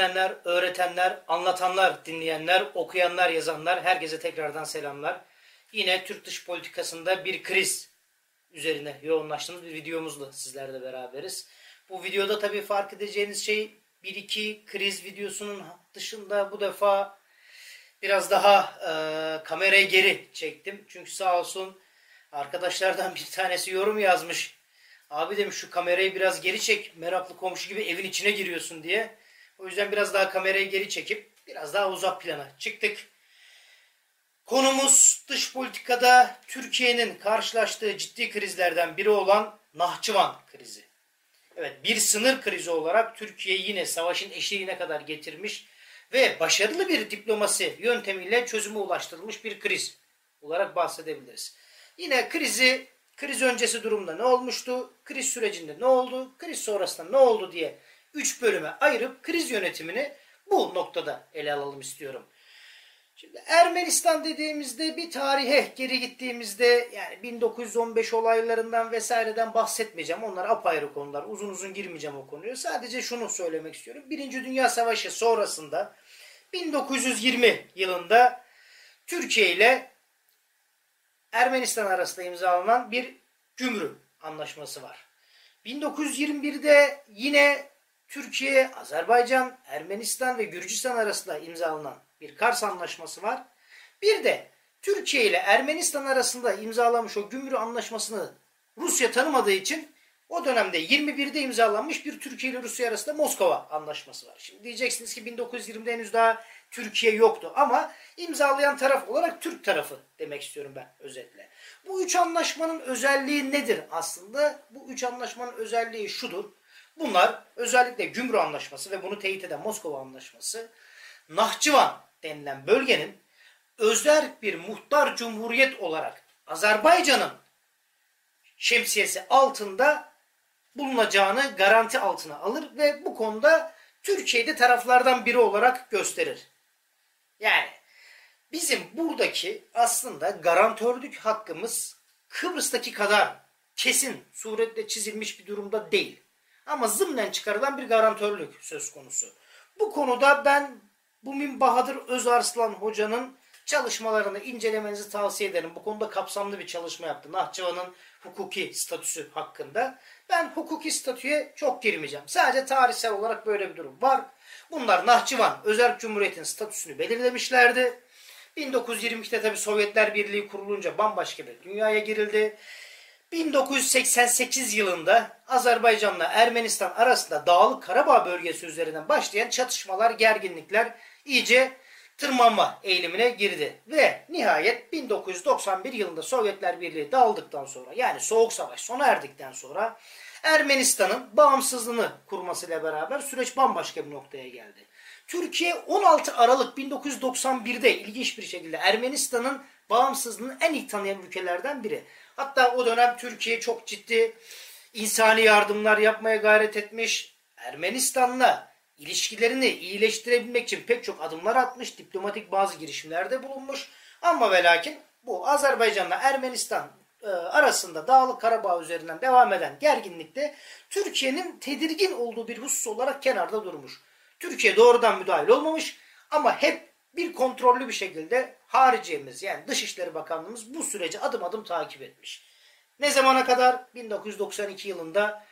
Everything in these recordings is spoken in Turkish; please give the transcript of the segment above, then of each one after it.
öğrenenler, öğretenler, anlatanlar, dinleyenler, okuyanlar, yazanlar herkese tekrardan selamlar. Yine Türk dış politikasında bir kriz üzerine yoğunlaştığımız bir videomuzla sizlerle beraberiz. Bu videoda tabii fark edeceğiniz şey bir iki kriz videosunun dışında bu defa biraz daha e, kamerayı geri çektim. Çünkü sağ olsun arkadaşlardan bir tanesi yorum yazmış. Abi demiş şu kamerayı biraz geri çek. Meraklı komşu gibi evin içine giriyorsun diye. O yüzden biraz daha kamerayı geri çekip biraz daha uzak plana çıktık. Konumuz dış politikada Türkiye'nin karşılaştığı ciddi krizlerden biri olan Nahçıvan krizi. Evet bir sınır krizi olarak Türkiye yine savaşın eşiğine kadar getirmiş ve başarılı bir diplomasi yöntemiyle çözüme ulaştırılmış bir kriz olarak bahsedebiliriz. Yine krizi, kriz öncesi durumda ne olmuştu, kriz sürecinde ne oldu, kriz sonrasında ne oldu diye 3 bölüme ayırıp kriz yönetimini bu noktada ele alalım istiyorum. Şimdi Ermenistan dediğimizde bir tarihe geri gittiğimizde yani 1915 olaylarından vesaireden bahsetmeyeceğim. Onlar apayrı konular. Uzun uzun girmeyeceğim o konuya. Sadece şunu söylemek istiyorum. Birinci Dünya Savaşı sonrasında 1920 yılında Türkiye ile Ermenistan arasında imzalanan bir gümrük anlaşması var. 1921'de yine Türkiye, Azerbaycan, Ermenistan ve Gürcistan arasında imzalanan bir Kars Anlaşması var. Bir de Türkiye ile Ermenistan arasında imzalamış o gümrük anlaşmasını Rusya tanımadığı için o dönemde 21'de imzalanmış bir Türkiye ile Rusya arasında Moskova Anlaşması var. Şimdi diyeceksiniz ki 1920'de henüz daha Türkiye yoktu ama imzalayan taraf olarak Türk tarafı demek istiyorum ben özetle. Bu üç anlaşmanın özelliği nedir aslında? Bu üç anlaşmanın özelliği şudur. Bunlar özellikle Gümrük Anlaşması ve bunu teyit eden Moskova Anlaşması Nahçıvan denilen bölgenin özel bir muhtar cumhuriyet olarak Azerbaycan'ın şemsiyesi altında bulunacağını garanti altına alır ve bu konuda Türkiye'de taraflardan biri olarak gösterir. Yani bizim buradaki aslında garantörlük hakkımız Kıbrıs'taki kadar kesin suretle çizilmiş bir durumda değil. Ama zımnen çıkarılan bir garantörlük söz konusu. Bu konuda ben Bumin Bahadır Özarslan hocanın çalışmalarını incelemenizi tavsiye ederim. Bu konuda kapsamlı bir çalışma yaptı. Nahçıvan'ın hukuki statüsü hakkında. Ben hukuki statüye çok girmeyeceğim. Sadece tarihsel olarak böyle bir durum var. Bunlar Nahçıvan Özel Cumhuriyet'in statüsünü belirlemişlerdi. 1922'de tabi Sovyetler Birliği kurulunca bambaşka bir dünyaya girildi. 1988 yılında Azerbaycan'la Ermenistan arasında Dağlık Karabağ bölgesi üzerinden başlayan çatışmalar, gerginlikler iyice tırmanma eğilimine girdi. Ve nihayet 1991 yılında Sovyetler Birliği dağıldıktan sonra yani Soğuk Savaş sona erdikten sonra Ermenistan'ın bağımsızlığını kurmasıyla beraber süreç bambaşka bir noktaya geldi. Türkiye 16 Aralık 1991'de ilginç bir şekilde Ermenistan'ın bağımsızlığını en ilk tanıyan ülkelerden biri. Hatta o dönem Türkiye çok ciddi insani yardımlar yapmaya gayret etmiş. Ermenistan'la ilişkilerini iyileştirebilmek için pek çok adımlar atmış. Diplomatik bazı girişimlerde bulunmuş. Ama ve lakin bu Azerbaycan'la Ermenistan e, arasında Dağlık Karabağ üzerinden devam eden gerginlikte Türkiye'nin tedirgin olduğu bir husus olarak kenarda durmuş. Türkiye doğrudan müdahil olmamış ama hep bir kontrollü bir şekilde hariciyemiz yani Dışişleri Bakanlığımız bu süreci adım adım takip etmiş. Ne zamana kadar? 1992 yılında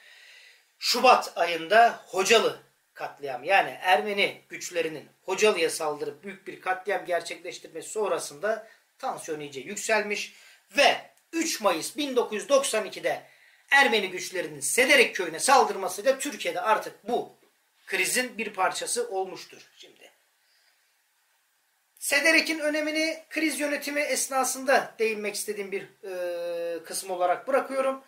Şubat ayında Hocalı katliam yani Ermeni güçlerinin Hocalı'ya saldırıp büyük bir katliam gerçekleştirmesi sonrasında tansiyon iyice yükselmiş ve 3 Mayıs 1992'de Ermeni güçlerinin Sederek köyüne saldırmasıyla Türkiye'de artık bu krizin bir parçası olmuştur şimdi. Sederek'in önemini kriz yönetimi esnasında değinmek istediğim bir e, kısım olarak bırakıyorum.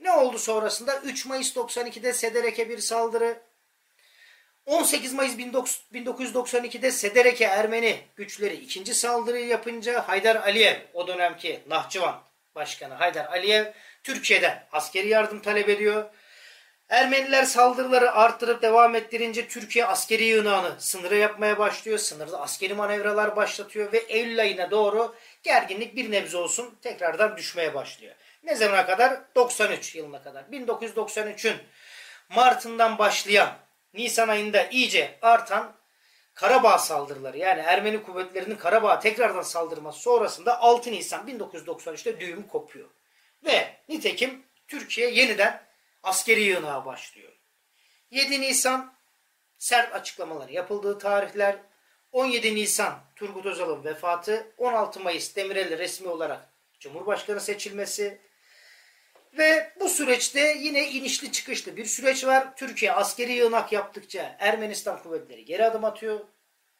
Ne oldu sonrasında? 3 Mayıs 92'de Sederek'e bir saldırı. 18 Mayıs 1992'de Sederek'e Ermeni güçleri ikinci saldırıyı yapınca Haydar Aliyev, o dönemki Nahçıvan Başkanı Haydar Aliyev Türkiye'den askeri yardım talep ediyor. Ermeniler saldırıları arttırıp devam ettirince Türkiye askeri yığınağını sınıra yapmaya başlıyor. Sınırda askeri manevralar başlatıyor ve Eylül ayına doğru gerginlik bir nebze olsun tekrardan düşmeye başlıyor. Ne zamana kadar? 93 yılına kadar. 1993'ün Mart'ından başlayan Nisan ayında iyice artan Karabağ saldırıları yani Ermeni kuvvetlerinin Karabağ'a tekrardan saldırması sonrasında 6 Nisan 1993'te düğüm kopuyor. Ve nitekim Türkiye yeniden askeri yığınağa başlıyor. 7 Nisan sert açıklamalar yapıldığı tarihler 17 Nisan Turgut Özal'ın vefatı, 16 Mayıs Demirel'in resmi olarak Cumhurbaşkanı seçilmesi ve bu süreçte yine inişli çıkışlı bir süreç var. Türkiye askeri yığınak yaptıkça Ermenistan kuvvetleri geri adım atıyor,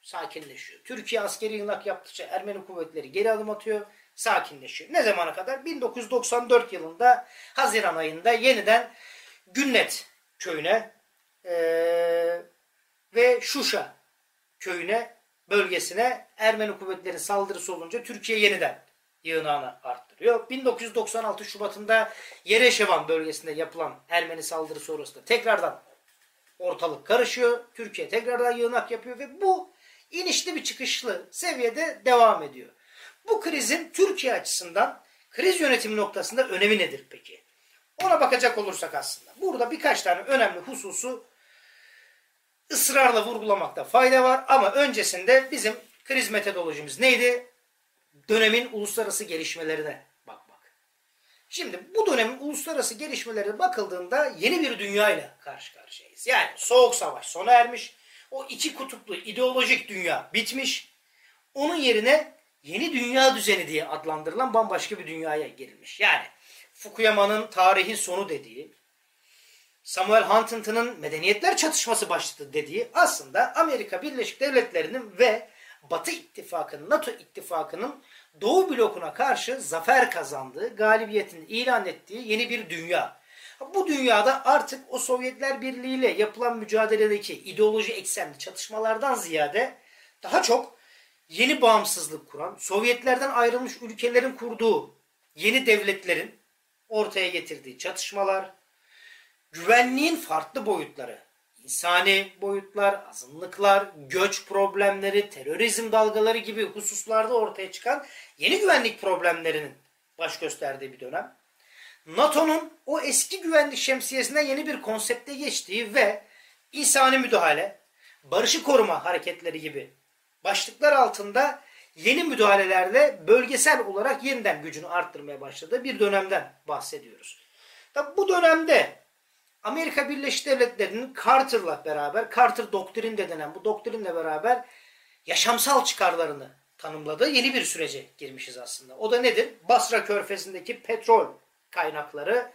sakinleşiyor. Türkiye askeri yığınak yaptıkça Ermeni kuvvetleri geri adım atıyor, sakinleşiyor. Ne zamana kadar? 1994 yılında Haziran ayında yeniden Günnet köyüne ee, ve Şuşa köyüne bölgesine Ermeni kuvvetlerin saldırısı olunca Türkiye yeniden yığınağını arttırıyor. 1996 Şubat'ında Yereşevan bölgesinde yapılan Ermeni saldırı sonrasında tekrardan ortalık karışıyor. Türkiye tekrardan yığınak yapıyor ve bu inişli bir çıkışlı seviyede devam ediyor. Bu krizin Türkiye açısından kriz yönetimi noktasında önemi nedir peki? Ona bakacak olursak aslında. Burada birkaç tane önemli hususu ısrarla vurgulamakta fayda var ama öncesinde bizim kriz metodolojimiz neydi? Dönemin uluslararası gelişmelerine bakmak. Şimdi bu dönemin uluslararası gelişmelerine bakıldığında yeni bir dünya ile karşı karşıyayız. Yani soğuk savaş sona ermiş. O iki kutuplu ideolojik dünya bitmiş. Onun yerine yeni dünya düzeni diye adlandırılan bambaşka bir dünyaya girilmiş. Yani Fukuyama'nın tarihin sonu dediği, Samuel Huntington'ın medeniyetler çatışması başladı dediği aslında Amerika Birleşik Devletleri'nin ve Batı İttifakı'nın, NATO İttifakı'nın Doğu blokuna karşı zafer kazandığı, galibiyetini ilan ettiği yeni bir dünya. Bu dünyada artık o Sovyetler Birliği ile yapılan mücadeledeki ideoloji eksenli çatışmalardan ziyade daha çok yeni bağımsızlık kuran, Sovyetlerden ayrılmış ülkelerin kurduğu yeni devletlerin ortaya getirdiği çatışmalar, güvenliğin farklı boyutları, insani boyutlar, azınlıklar, göç problemleri, terörizm dalgaları gibi hususlarda ortaya çıkan yeni güvenlik problemlerinin baş gösterdiği bir dönem. NATO'nun o eski güvenlik şemsiyesinden yeni bir konsepte geçtiği ve insani müdahale, barışı koruma hareketleri gibi başlıklar altında yeni müdahalelerle bölgesel olarak yeniden gücünü arttırmaya başladığı bir dönemden bahsediyoruz. Tabi bu dönemde Amerika Birleşik Devletleri'nin Carter'la beraber, Carter doktrin de denen bu doktrinle beraber yaşamsal çıkarlarını tanımladığı yeni bir sürece girmişiz aslında. O da nedir? Basra Körfezi'ndeki petrol kaynakları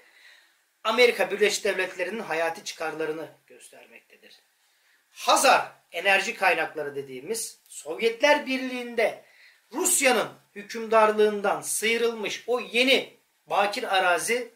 Amerika Birleşik Devletleri'nin hayati çıkarlarını göstermektedir. Hazar enerji kaynakları dediğimiz Sovyetler Birliği'nde Rusya'nın hükümdarlığından sıyrılmış o yeni bakir arazi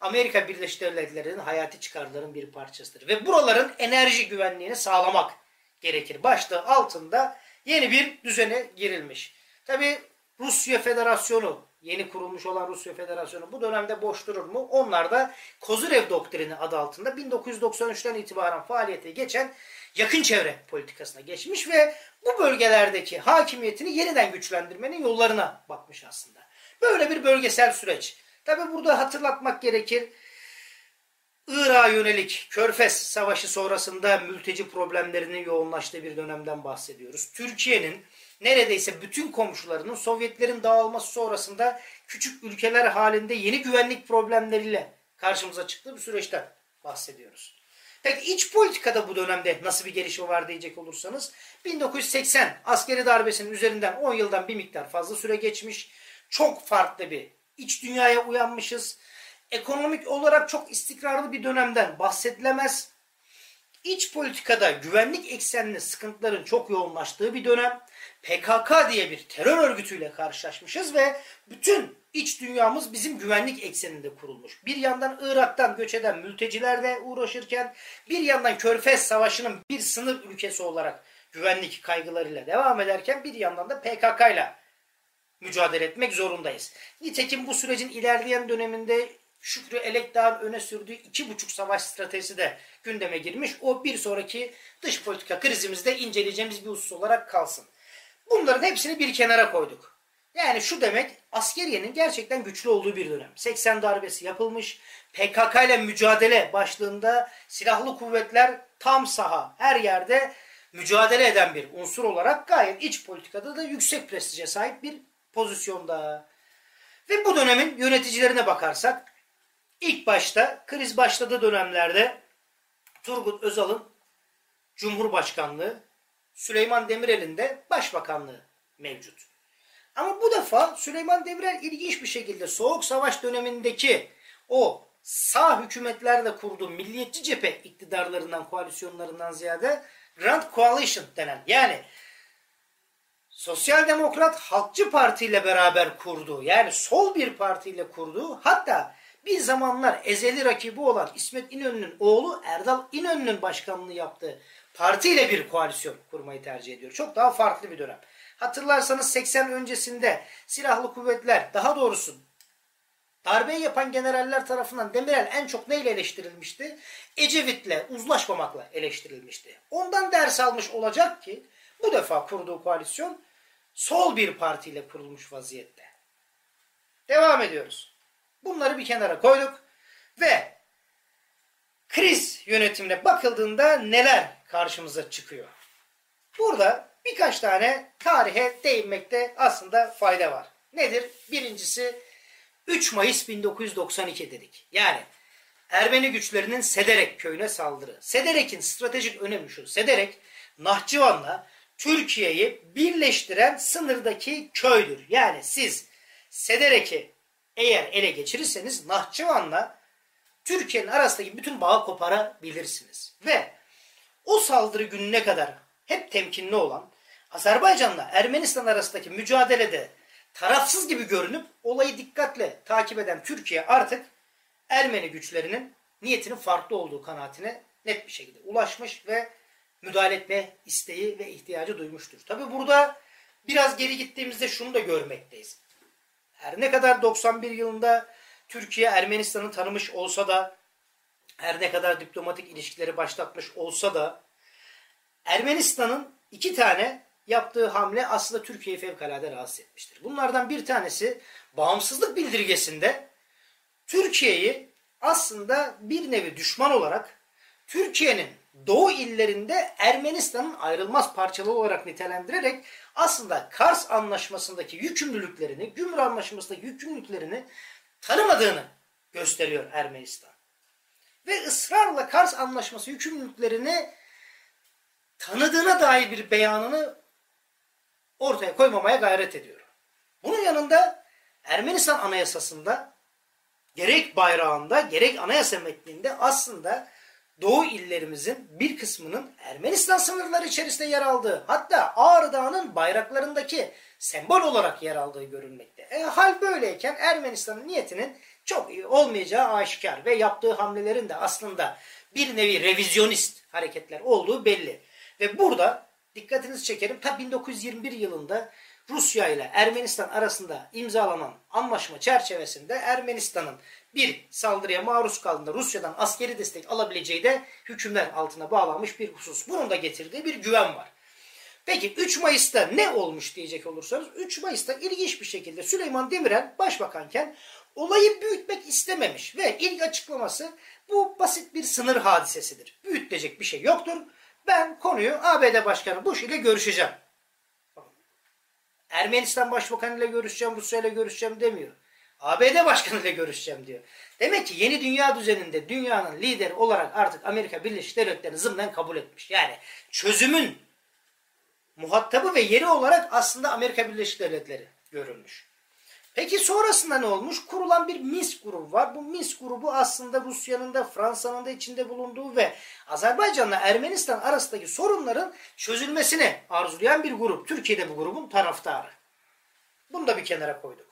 Amerika Birleşik Devletleri'nin hayati çıkarlarının bir parçasıdır. Ve buraların enerji güvenliğini sağlamak gerekir. Başlığı altında yeni bir düzene girilmiş. Tabi Rusya Federasyonu, yeni kurulmuş olan Rusya Federasyonu bu dönemde boş durur mu? Onlar da Kozurev Doktrini adı altında 1993'ten itibaren faaliyete geçen yakın çevre politikasına geçmiş ve bu bölgelerdeki hakimiyetini yeniden güçlendirmenin yollarına bakmış aslında. Böyle bir bölgesel süreç. Tabi burada hatırlatmak gerekir. Irak'a yönelik Körfez Savaşı sonrasında mülteci problemlerinin yoğunlaştığı bir dönemden bahsediyoruz. Türkiye'nin neredeyse bütün komşularının Sovyetlerin dağılması sonrasında küçük ülkeler halinde yeni güvenlik problemleriyle karşımıza çıktığı bir süreçten bahsediyoruz. Peki iç politikada bu dönemde nasıl bir gelişme var diyecek olursanız 1980 askeri darbesinin üzerinden 10 yıldan bir miktar fazla süre geçmiş. Çok farklı bir iç dünyaya uyanmışız. Ekonomik olarak çok istikrarlı bir dönemden bahsedilemez. İç politikada güvenlik eksenli sıkıntıların çok yoğunlaştığı bir dönem. PKK diye bir terör örgütüyle karşılaşmışız ve bütün iç dünyamız bizim güvenlik ekseninde kurulmuş. Bir yandan Irak'tan göç eden mültecilerle uğraşırken bir yandan Körfez Savaşı'nın bir sınır ülkesi olarak güvenlik kaygılarıyla devam ederken bir yandan da PKK ile mücadele etmek zorundayız. Nitekim bu sürecin ilerleyen döneminde Şükrü Elekdağ'ın öne sürdüğü iki buçuk savaş stratejisi de gündeme girmiş. O bir sonraki dış politika krizimizde inceleyeceğimiz bir husus olarak kalsın. Bunların hepsini bir kenara koyduk. Yani şu demek askeriyenin gerçekten güçlü olduğu bir dönem. 80 darbesi yapılmış. PKK ile mücadele başlığında silahlı kuvvetler tam saha her yerde mücadele eden bir unsur olarak gayet iç politikada da yüksek prestije sahip bir pozisyonda. Ve bu dönemin yöneticilerine bakarsak ilk başta kriz başladığı dönemlerde Turgut Özal'ın Cumhurbaşkanlığı, Süleyman Demirel'in de Başbakanlığı mevcut. Ama bu defa Süleyman Demirel ilginç bir şekilde Soğuk Savaş dönemindeki o sağ hükümetlerle kurduğu milliyetçi cephe iktidarlarından, koalisyonlarından ziyade Grand Coalition denen yani Sosyal Demokrat Halkçı Parti ile beraber kurduğu yani sol bir partiyle kurduğu hatta bir zamanlar ezeli rakibi olan İsmet İnönü'nün oğlu Erdal İnönü'nün başkanlığı yaptığı partiyle bir koalisyon kurmayı tercih ediyor. Çok daha farklı bir dönem. Hatırlarsanız 80 öncesinde silahlı kuvvetler daha doğrusu darbeyi yapan generaller tarafından Demirel en çok neyle eleştirilmişti? Ecevit'le uzlaşmamakla eleştirilmişti. Ondan ders almış olacak ki bu defa kurduğu koalisyon sol bir partiyle kurulmuş vaziyette. Devam ediyoruz. Bunları bir kenara koyduk ve kriz yönetimine bakıldığında neler karşımıza çıkıyor? Burada birkaç tane tarihe değinmekte aslında fayda var. Nedir? Birincisi 3 Mayıs 1992 dedik. Yani Ermeni güçlerinin Sederek köyüne saldırı. Sederek'in stratejik önemi şu. Sederek Nahçıvan'la Türkiye'yi birleştiren sınırdaki köydür. Yani siz Sederek'i eğer ele geçirirseniz Nahçıvan'la Türkiye'nin arasındaki bütün bağı koparabilirsiniz. Ve o saldırı gününe kadar hep temkinli olan Azerbaycan'la Ermenistan arasındaki mücadelede tarafsız gibi görünüp olayı dikkatle takip eden Türkiye artık Ermeni güçlerinin niyetinin farklı olduğu kanaatine net bir şekilde ulaşmış ve müdahale etme isteği ve ihtiyacı duymuştur. Tabi burada biraz geri gittiğimizde şunu da görmekteyiz. Her ne kadar 91 yılında Türkiye Ermenistan'ı tanımış olsa da her ne kadar diplomatik ilişkileri başlatmış olsa da Ermenistan'ın iki tane yaptığı hamle aslında Türkiye'yi fevkalade rahatsız etmiştir. Bunlardan bir tanesi bağımsızlık bildirgesinde Türkiye'yi aslında bir nevi düşman olarak Türkiye'nin doğu illerinde Ermenistan'ın ayrılmaz parçalı olarak nitelendirerek aslında Kars Anlaşması'ndaki yükümlülüklerini, Gümrü Anlaşması'ndaki yükümlülüklerini tanımadığını gösteriyor Ermenistan. Ve ısrarla Kars Anlaşması yükümlülüklerini tanıdığına dair bir beyanını ortaya koymamaya gayret ediyor. Bunun yanında Ermenistan Anayasası'nda gerek bayrağında gerek anayasa metninde aslında Doğu illerimizin bir kısmının Ermenistan sınırları içerisinde yer aldığı hatta Ağrı Dağı'nın bayraklarındaki sembol olarak yer aldığı görülmekte. E, hal böyleyken Ermenistan'ın niyetinin çok iyi olmayacağı aşikar ve yaptığı hamlelerin de aslında bir nevi revizyonist hareketler olduğu belli. Ve burada dikkatinizi çekerim ta 1921 yılında Rusya ile Ermenistan arasında imzalanan anlaşma çerçevesinde Ermenistan'ın bir saldırıya maruz kaldığında Rusya'dan askeri destek alabileceği de hükümler altına bağlanmış bir husus. Bunun da getirdiği bir güven var. Peki 3 Mayıs'ta ne olmuş diyecek olursanız 3 Mayıs'ta ilginç bir şekilde Süleyman Demirel başbakanken olayı büyütmek istememiş ve ilk açıklaması bu basit bir sınır hadisesidir. Büyütecek bir şey yoktur. Ben konuyu ABD Başkanı Bush ile görüşeceğim. Ermenistan Başbakanı ile görüşeceğim, Rusya ile görüşeceğim demiyor. ABD Başkanı ile görüşeceğim diyor. Demek ki yeni dünya düzeninde dünyanın lideri olarak artık Amerika Birleşik Devletleri'ni zımnen kabul etmiş. Yani çözümün muhatabı ve yeri olarak aslında Amerika Birleşik Devletleri görülmüş. Peki sonrasında ne olmuş? Kurulan bir Minsk grubu var. Bu Minsk grubu aslında Rusya'nın da Fransa'nın da içinde bulunduğu ve Azerbaycan'la Ermenistan arasındaki sorunların çözülmesini arzulayan bir grup. Türkiye'de bu grubun taraftarı. Bunu da bir kenara koyduk.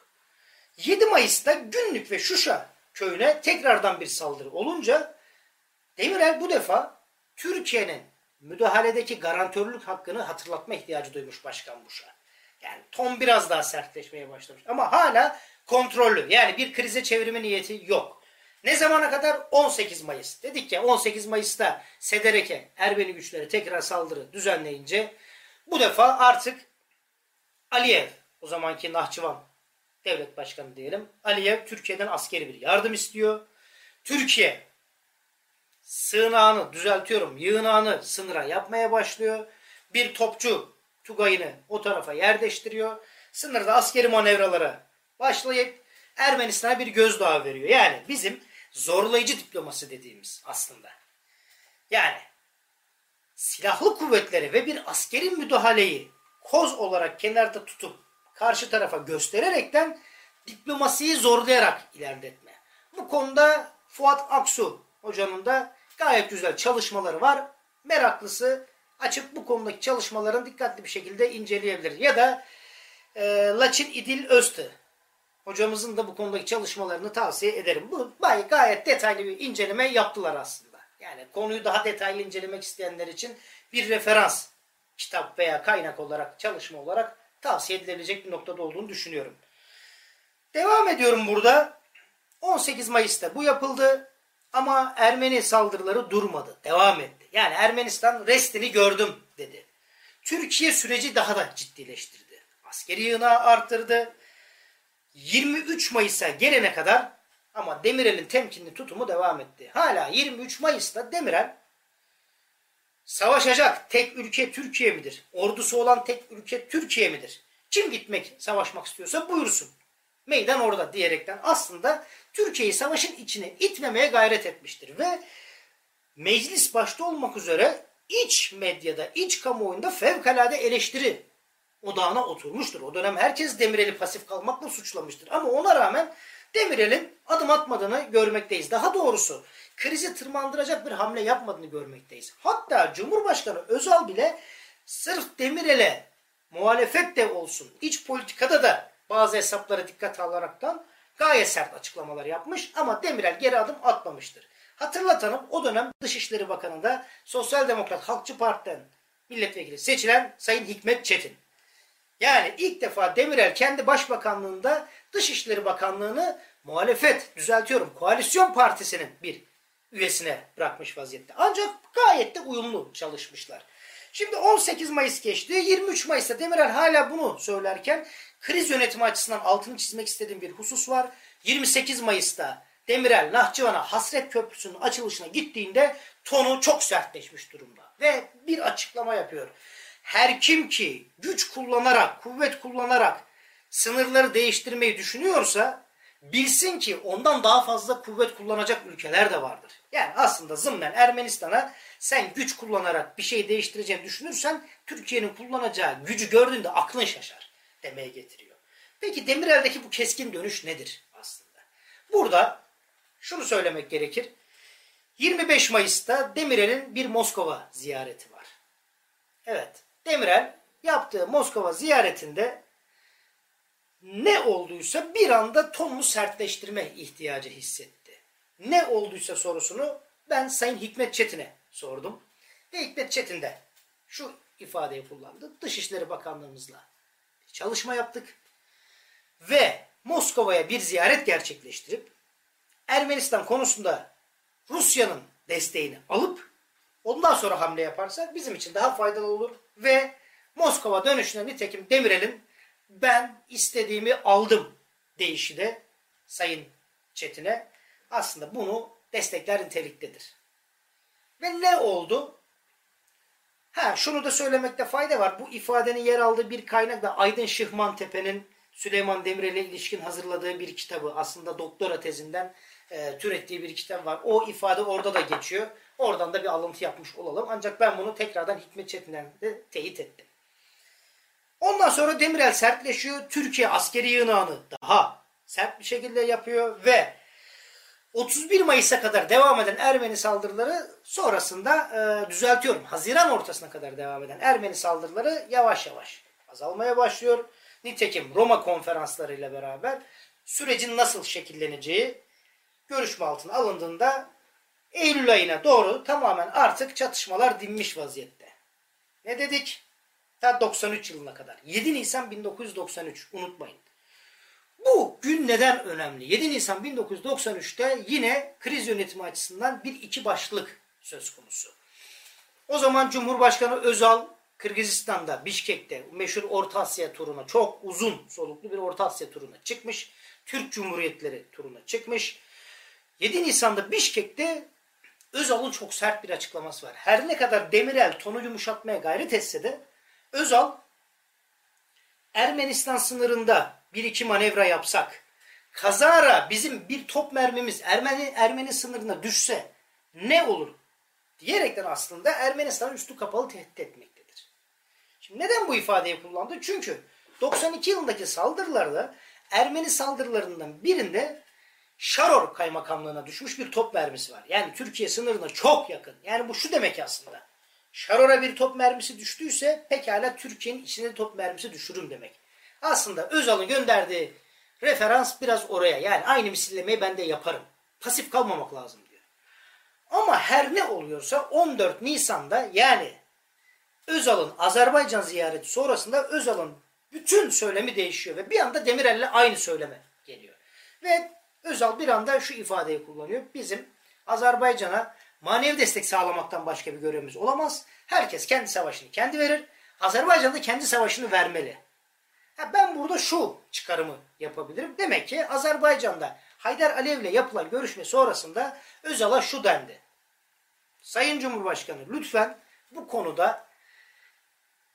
7 Mayıs'ta Günlük ve Şuşa köyüne tekrardan bir saldırı olunca Demirel bu defa Türkiye'nin müdahaledeki garantörlük hakkını hatırlatma ihtiyacı duymuş Başkan Bush'a. Yani ton biraz daha sertleşmeye başlamış. Ama hala kontrollü. Yani bir krize çevirme niyeti yok. Ne zamana kadar? 18 Mayıs. Dedik ya 18 Mayıs'ta Sedereke Ermeni güçleri tekrar saldırı düzenleyince bu defa artık Aliyev o zamanki Nahçıvan devlet başkanı diyelim. Aliyev Türkiye'den askeri bir yardım istiyor. Türkiye sığınağını düzeltiyorum yığınağını sınıra yapmaya başlıyor. bir topçu Tugay'ını o tarafa yerleştiriyor. Sınırda askeri manevralara başlayıp Ermenistan'a bir gözdağı veriyor. Yani bizim zorlayıcı diplomasi dediğimiz aslında. Yani silahlı kuvvetleri ve bir askeri müdahaleyi koz olarak kenarda tutup karşı tarafa göstererekten diplomasiyi zorlayarak ilerletme. Bu konuda Fuat Aksu hocanın da gayet güzel çalışmaları var. Meraklısı açıp bu konudaki çalışmaların dikkatli bir şekilde inceleyebilir. Ya da e, Laçin İdil Öztü hocamızın da bu konudaki çalışmalarını tavsiye ederim. Bu gayet detaylı bir inceleme yaptılar aslında. Yani konuyu daha detaylı incelemek isteyenler için bir referans kitap veya kaynak olarak, çalışma olarak tavsiye edilebilecek bir noktada olduğunu düşünüyorum. Devam ediyorum burada. 18 Mayıs'ta bu yapıldı ama Ermeni saldırıları durmadı. Devam etti. Yani Ermenistan restini gördüm dedi. Türkiye süreci daha da ciddileştirdi. Askeri yığınağı arttırdı. 23 Mayıs'a gelene kadar ama Demirel'in temkinli tutumu devam etti. Hala 23 Mayıs'ta Demirel savaşacak tek ülke Türkiye midir? Ordusu olan tek ülke Türkiye midir? Kim gitmek, savaşmak istiyorsa buyursun. Meydan orada diyerekten aslında Türkiye'yi savaşın içine itmemeye gayret etmiştir. Ve meclis başta olmak üzere iç medyada, iç kamuoyunda fevkalade eleştiri odağına oturmuştur. O dönem herkes Demirel'i pasif kalmakla suçlamıştır. Ama ona rağmen Demirel'in adım atmadığını görmekteyiz. Daha doğrusu krizi tırmandıracak bir hamle yapmadığını görmekteyiz. Hatta Cumhurbaşkanı Özal bile sırf Demirel'e muhalefet de olsun, iç politikada da bazı hesaplara dikkat alaraktan gayet sert açıklamalar yapmış ama Demirel geri adım atmamıştır. Hatırlatalım o dönem Dışişleri Bakanı'nda Sosyal Demokrat Halkçı Parti'den milletvekili seçilen Sayın Hikmet Çetin. Yani ilk defa Demirel kendi başbakanlığında Dışişleri Bakanlığı'nı muhalefet, düzeltiyorum koalisyon partisinin bir üyesine bırakmış vaziyette. Ancak gayet de uyumlu çalışmışlar. Şimdi 18 Mayıs geçti. 23 Mayıs'ta Demirel hala bunu söylerken kriz yönetimi açısından altını çizmek istediğim bir husus var. 28 Mayıs'ta Demirel Nahçıvan'a Hasret Köprüsü'nün açılışına gittiğinde tonu çok sertleşmiş durumda. Ve bir açıklama yapıyor. Her kim ki güç kullanarak, kuvvet kullanarak sınırları değiştirmeyi düşünüyorsa bilsin ki ondan daha fazla kuvvet kullanacak ülkeler de vardır. Yani aslında zımnen Ermenistan'a sen güç kullanarak bir şey değiştireceğini düşünürsen Türkiye'nin kullanacağı gücü gördüğünde aklın şaşar demeye getiriyor. Peki Demirel'deki bu keskin dönüş nedir aslında? Burada şunu söylemek gerekir. 25 Mayıs'ta Demirel'in bir Moskova ziyareti var. Evet, Demirel yaptığı Moskova ziyaretinde ne olduysa bir anda tonunu sertleştirme ihtiyacı hissetti. Ne olduysa sorusunu ben Sayın Hikmet Çetin'e sordum. Ve Hikmet Çetin de şu ifadeyi kullandı. Dışişleri Bakanlığımızla çalışma yaptık. Ve Moskova'ya bir ziyaret gerçekleştirip Ermenistan konusunda Rusya'nın desteğini alıp ondan sonra hamle yaparsa bizim için daha faydalı olur. Ve Moskova dönüşünde nitekim Demirel'in ben istediğimi aldım deyişi de Sayın Çetin'e aslında bunu destekler niteliktedir. Ve ne oldu? Ha şunu da söylemekte fayda var. Bu ifadenin yer aldığı bir kaynak da Aydın Şıhman Tepe'nin Süleyman Demirel'e ilişkin hazırladığı bir kitabı. Aslında doktora tezinden e, türettiği bir kitap var. O ifade orada da geçiyor. Oradan da bir alıntı yapmış olalım. Ancak ben bunu tekrardan Hikmet Çetin'den de teyit ettim. Ondan sonra Demirel sertleşiyor. Türkiye askeri yığınağını daha sert bir şekilde yapıyor ve 31 Mayıs'a kadar devam eden Ermeni saldırıları sonrasında e, düzeltiyorum. Haziran ortasına kadar devam eden Ermeni saldırıları yavaş yavaş azalmaya başlıyor. Nitekim Roma konferanslarıyla beraber sürecin nasıl şekilleneceği görüşme altına alındığında Eylül ayına doğru tamamen artık çatışmalar dinmiş vaziyette. Ne dedik? Ta 93 yılına kadar. 7 Nisan 1993 unutmayın. Bu gün neden önemli? 7 Nisan 1993'te yine kriz yönetimi açısından bir iki başlık söz konusu. O zaman Cumhurbaşkanı Özal Kırgızistan'da, Bişkek'te meşhur Orta Asya turuna çok uzun soluklu bir Orta Asya turuna çıkmış. Türk Cumhuriyetleri turuna çıkmış. 7 Nisan'da Bişkek'te Özal'ın çok sert bir açıklaması var. Her ne kadar Demirel tonu yumuşatmaya gayret etse de Özal Ermenistan sınırında bir iki manevra yapsak kazara bizim bir top mermimiz Ermeni Ermeni sınırına düşse ne olur diyerekten aslında Ermenistan'ın üstü kapalı tehdit etmektedir. Şimdi neden bu ifadeyi kullandı? Çünkü 92 yılındaki saldırılarda Ermeni saldırılarından birinde Şaror kaymakamlığına düşmüş bir top mermisi var. Yani Türkiye sınırına çok yakın. Yani bu şu demek aslında. Şaror'a bir top mermisi düştüyse pekala Türkiye'nin içine top mermisi düşürüm demek. Aslında Özal'ın gönderdiği referans biraz oraya. Yani aynı misillemeyi ben de yaparım. Pasif kalmamak lazım diyor. Ama her ne oluyorsa 14 Nisan'da yani Özal'ın Azerbaycan ziyareti sonrasında Özal'ın bütün söylemi değişiyor ve bir anda Demirel'le aynı söyleme geliyor. Ve Özal bir anda şu ifadeyi kullanıyor. Bizim Azerbaycan'a manevi destek sağlamaktan başka bir görevimiz olamaz. Herkes kendi savaşını kendi verir. Azerbaycan da kendi savaşını vermeli. Ha ben burada şu çıkarımı yapabilirim. Demek ki Azerbaycan'da Haydar Alev'le yapılan görüşme sonrasında Özal'a şu dendi. Sayın Cumhurbaşkanı lütfen bu konuda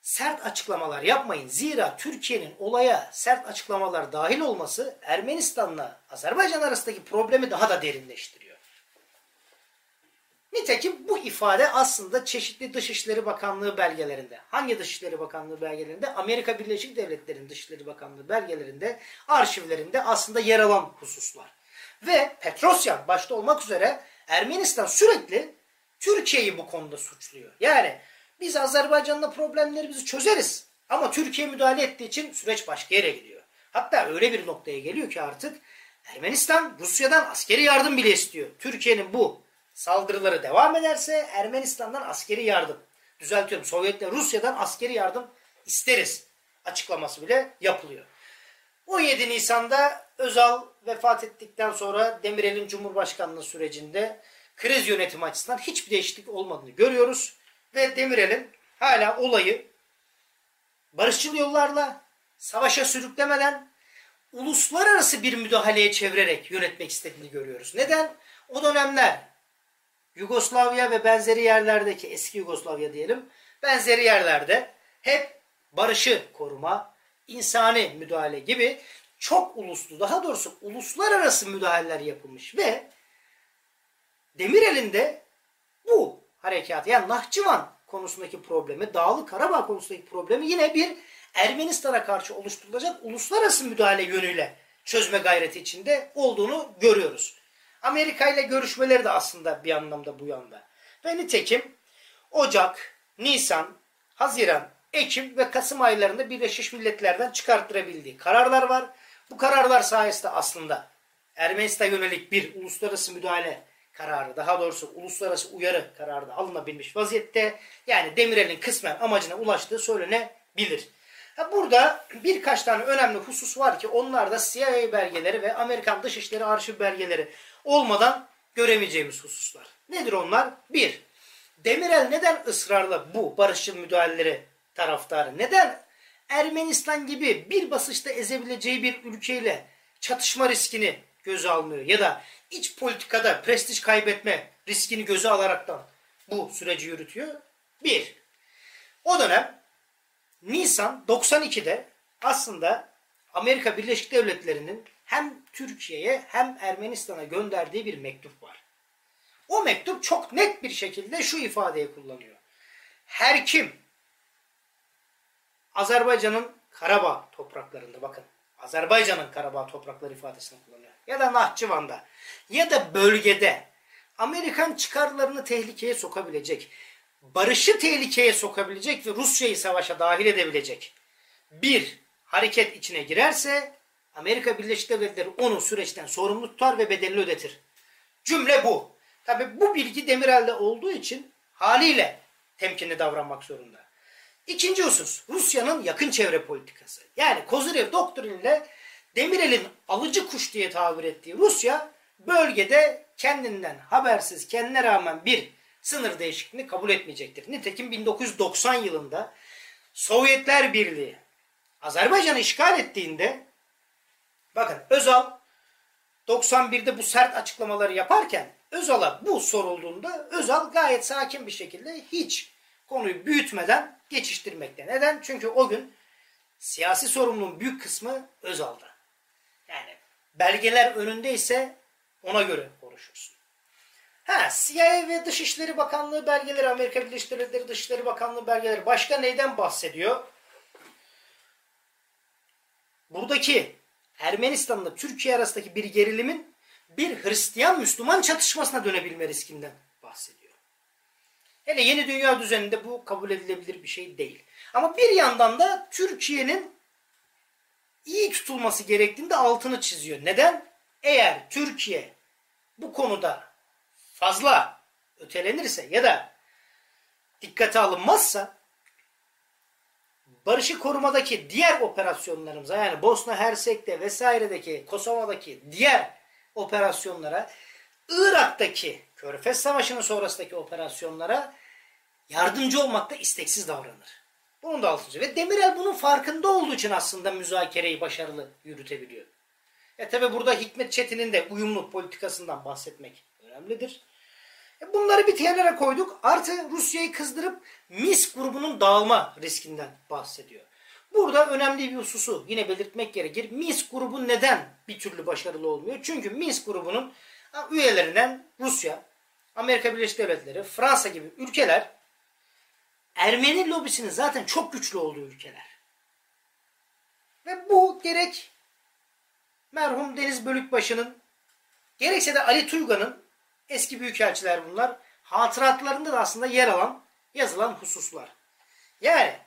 sert açıklamalar yapmayın. Zira Türkiye'nin olaya sert açıklamalar dahil olması Ermenistan'la Azerbaycan arasındaki problemi daha da derinleştiriyor. Nitekim bu ifade aslında çeşitli Dışişleri Bakanlığı belgelerinde, hangi Dışişleri Bakanlığı belgelerinde? Amerika Birleşik Devletleri'nin Dışişleri Bakanlığı belgelerinde, arşivlerinde aslında yer alan hususlar. Ve Petrosyan başta olmak üzere Ermenistan sürekli Türkiye'yi bu konuda suçluyor. Yani biz Azerbaycan'la problemlerimizi çözeriz. Ama Türkiye müdahale ettiği için süreç başka yere gidiyor. Hatta öyle bir noktaya geliyor ki artık Ermenistan Rusya'dan askeri yardım bile istiyor. Türkiye'nin bu saldırıları devam ederse Ermenistan'dan askeri yardım, düzeltiyorum Sovyetler Rusya'dan askeri yardım isteriz açıklaması bile yapılıyor. 17 Nisan'da Özal vefat ettikten sonra Demirel'in Cumhurbaşkanlığı sürecinde kriz yönetimi açısından hiçbir değişiklik olmadığını görüyoruz. Ve Demirel'in hala olayı barışçıl yollarla savaşa sürüklemeden uluslararası bir müdahaleye çevirerek yönetmek istediğini görüyoruz. Neden? O dönemler Yugoslavya ve benzeri yerlerdeki eski Yugoslavya diyelim benzeri yerlerde hep barışı koruma, insani müdahale gibi çok uluslu daha doğrusu uluslararası müdahaleler yapılmış ve Demirel'in de bu harekatı yani Nahçıvan konusundaki problemi, Dağlı Karabağ konusundaki problemi yine bir Ermenistan'a karşı oluşturulacak uluslararası müdahale yönüyle çözme gayreti içinde olduğunu görüyoruz. Amerika ile görüşmeleri de aslında bir anlamda bu yanda. Ve nitekim Ocak, Nisan, Haziran, Ekim ve Kasım aylarında Birleşmiş Milletler'den çıkarttırabildiği kararlar var. Bu kararlar sayesinde aslında Ermenistan yönelik bir uluslararası müdahale kararı, daha doğrusu uluslararası uyarı kararı da alınabilmiş vaziyette. Yani Demirel'in kısmen amacına ulaştığı söylenebilir. Burada birkaç tane önemli husus var ki onlar da CIA belgeleri ve Amerikan Dışişleri Arşiv belgeleri olmadan göremeyeceğimiz hususlar. Nedir onlar? Bir, Demirel neden ısrarla bu barışçıl müdahaleleri taraftarı? Neden Ermenistan gibi bir basışta ezebileceği bir ülkeyle çatışma riskini göze almıyor? Ya da iç politikada prestij kaybetme riskini göze alaraktan bu süreci yürütüyor. Bir, o dönem Nisan 92'de aslında Amerika Birleşik Devletleri'nin hem Türkiye'ye hem Ermenistan'a gönderdiği bir mektup var. O mektup çok net bir şekilde şu ifadeyi kullanıyor. Her kim Azerbaycan'ın Karabağ topraklarında bakın Azerbaycan'ın Karabağ toprakları ifadesini kullanıyor. Ya da Nahçıvan'da ya da bölgede Amerikan çıkarlarını tehlikeye sokabilecek, barışı tehlikeye sokabilecek ve Rusya'yı savaşa dahil edebilecek bir hareket içine girerse Amerika Birleşik Devletleri onu süreçten sorumlu tutar ve bedelini ödetir. Cümle bu. Tabi bu bilgi Demirel'de olduğu için haliyle temkinli davranmak zorunda. İkinci husus Rusya'nın yakın çevre politikası. Yani Kozyrev doktriniyle Demirel'in alıcı kuş diye tabir ettiği Rusya bölgede kendinden habersiz kendine rağmen bir sınır değişikliğini kabul etmeyecektir. Nitekim 1990 yılında Sovyetler Birliği Azerbaycan'ı işgal ettiğinde bakın Özal 91'de bu sert açıklamaları yaparken Özal'a bu sorulduğunda Özal gayet sakin bir şekilde hiç konuyu büyütmeden geçiştirmekte. Neden? Çünkü o gün siyasi sorumluluğun büyük kısmı Özal'da. Yani belgeler önündeyse ona göre konuşursun. Ha, CIA ve Dışişleri Bakanlığı belgeleri, Amerika Birleşik Devletleri Dışişleri Bakanlığı belgeleri başka neyden bahsediyor? Buradaki Ermenistan'la Türkiye arasındaki bir gerilimin bir Hristiyan-Müslüman çatışmasına dönebilme riskinden bahsediyor. Hele yeni dünya düzeninde bu kabul edilebilir bir şey değil. Ama bir yandan da Türkiye'nin iyi tutulması gerektiğinde altını çiziyor. Neden? Eğer Türkiye bu konuda fazla ötelenirse ya da dikkate alınmazsa barışı korumadaki diğer operasyonlarımıza yani Bosna Hersek'te vesairedeki Kosova'daki diğer operasyonlara Irak'taki Körfez Savaşı'nın sonrasındaki operasyonlara yardımcı olmakta isteksiz davranır. Bunun da altını Ve Demirel bunun farkında olduğu için aslında müzakereyi başarılı yürütebiliyor. E tabi burada Hikmet Çetin'in de uyumlu politikasından bahsetmek önemlidir. E bunları bir kenara koyduk. Artı Rusya'yı kızdırıp MIS grubunun dağılma riskinden bahsediyor. Burada önemli bir hususu yine belirtmek gerekir. MIS grubu neden bir türlü başarılı olmuyor? Çünkü MIS grubunun üyelerinden Rusya, Amerika Birleşik Devletleri, Fransa gibi ülkeler Ermeni lobisinin zaten çok güçlü olduğu ülkeler. Ve bu gerek merhum Deniz Bölükbaşı'nın gerekse de Ali Tuyga'nın eski büyükelçiler bunlar hatıratlarında da aslında yer alan yazılan hususlar. Yani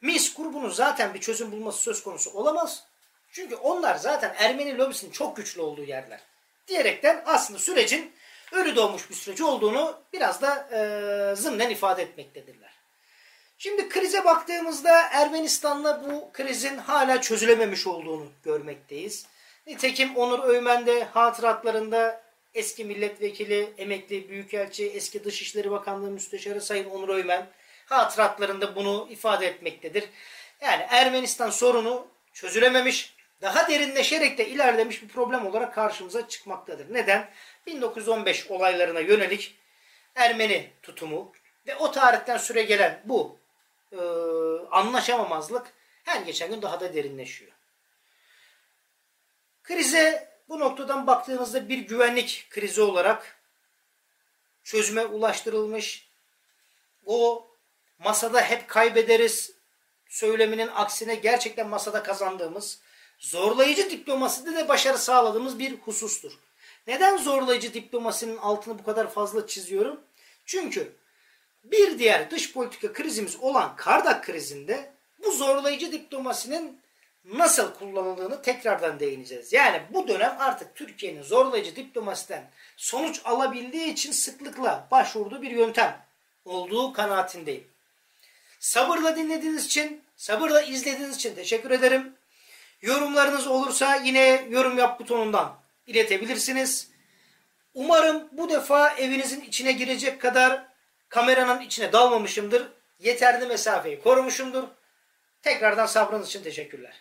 MIS grubunun zaten bir çözüm bulması söz konusu olamaz. Çünkü onlar zaten Ermeni lobisinin çok güçlü olduğu yerler. Diyerekten aslında sürecin ölü doğmuş bir süreç olduğunu biraz da e, zımnen ifade etmektedirler. Şimdi krize baktığımızda Ermenistan'la bu krizin hala çözülememiş olduğunu görmekteyiz. Nitekim Onur Öymen de hatıratlarında eski milletvekili, emekli büyükelçi, eski Dışişleri Bakanlığı Müsteşarı Sayın Onur Öymen hatıratlarında bunu ifade etmektedir. Yani Ermenistan sorunu çözülememiş, daha derinleşerek de ilerlemiş bir problem olarak karşımıza çıkmaktadır. Neden? 1915 olaylarına yönelik Ermeni tutumu ve o tarihten süre gelen bu e, anlaşamamazlık her geçen gün daha da derinleşiyor. Krize bu noktadan baktığınızda bir güvenlik krizi olarak çözüme ulaştırılmış. O masada hep kaybederiz söyleminin aksine gerçekten masada kazandığımız, zorlayıcı diplomaside de başarı sağladığımız bir husustur. Neden zorlayıcı diplomasinin altını bu kadar fazla çiziyorum? Çünkü bir diğer dış politika krizimiz olan Kardak krizinde bu zorlayıcı diplomasinin nasıl kullanıldığını tekrardan değineceğiz. Yani bu dönem artık Türkiye'nin zorlayıcı diplomasiden sonuç alabildiği için sıklıkla başvurduğu bir yöntem olduğu kanaatindeyim. Sabırla dinlediğiniz için, sabırla izlediğiniz için teşekkür ederim. Yorumlarınız olursa yine yorum yap butonundan iletebilirsiniz. Umarım bu defa evinizin içine girecek kadar kameranın içine dalmamışımdır. Yeterli mesafeyi korumuşumdur. Tekrardan sabrınız için teşekkürler.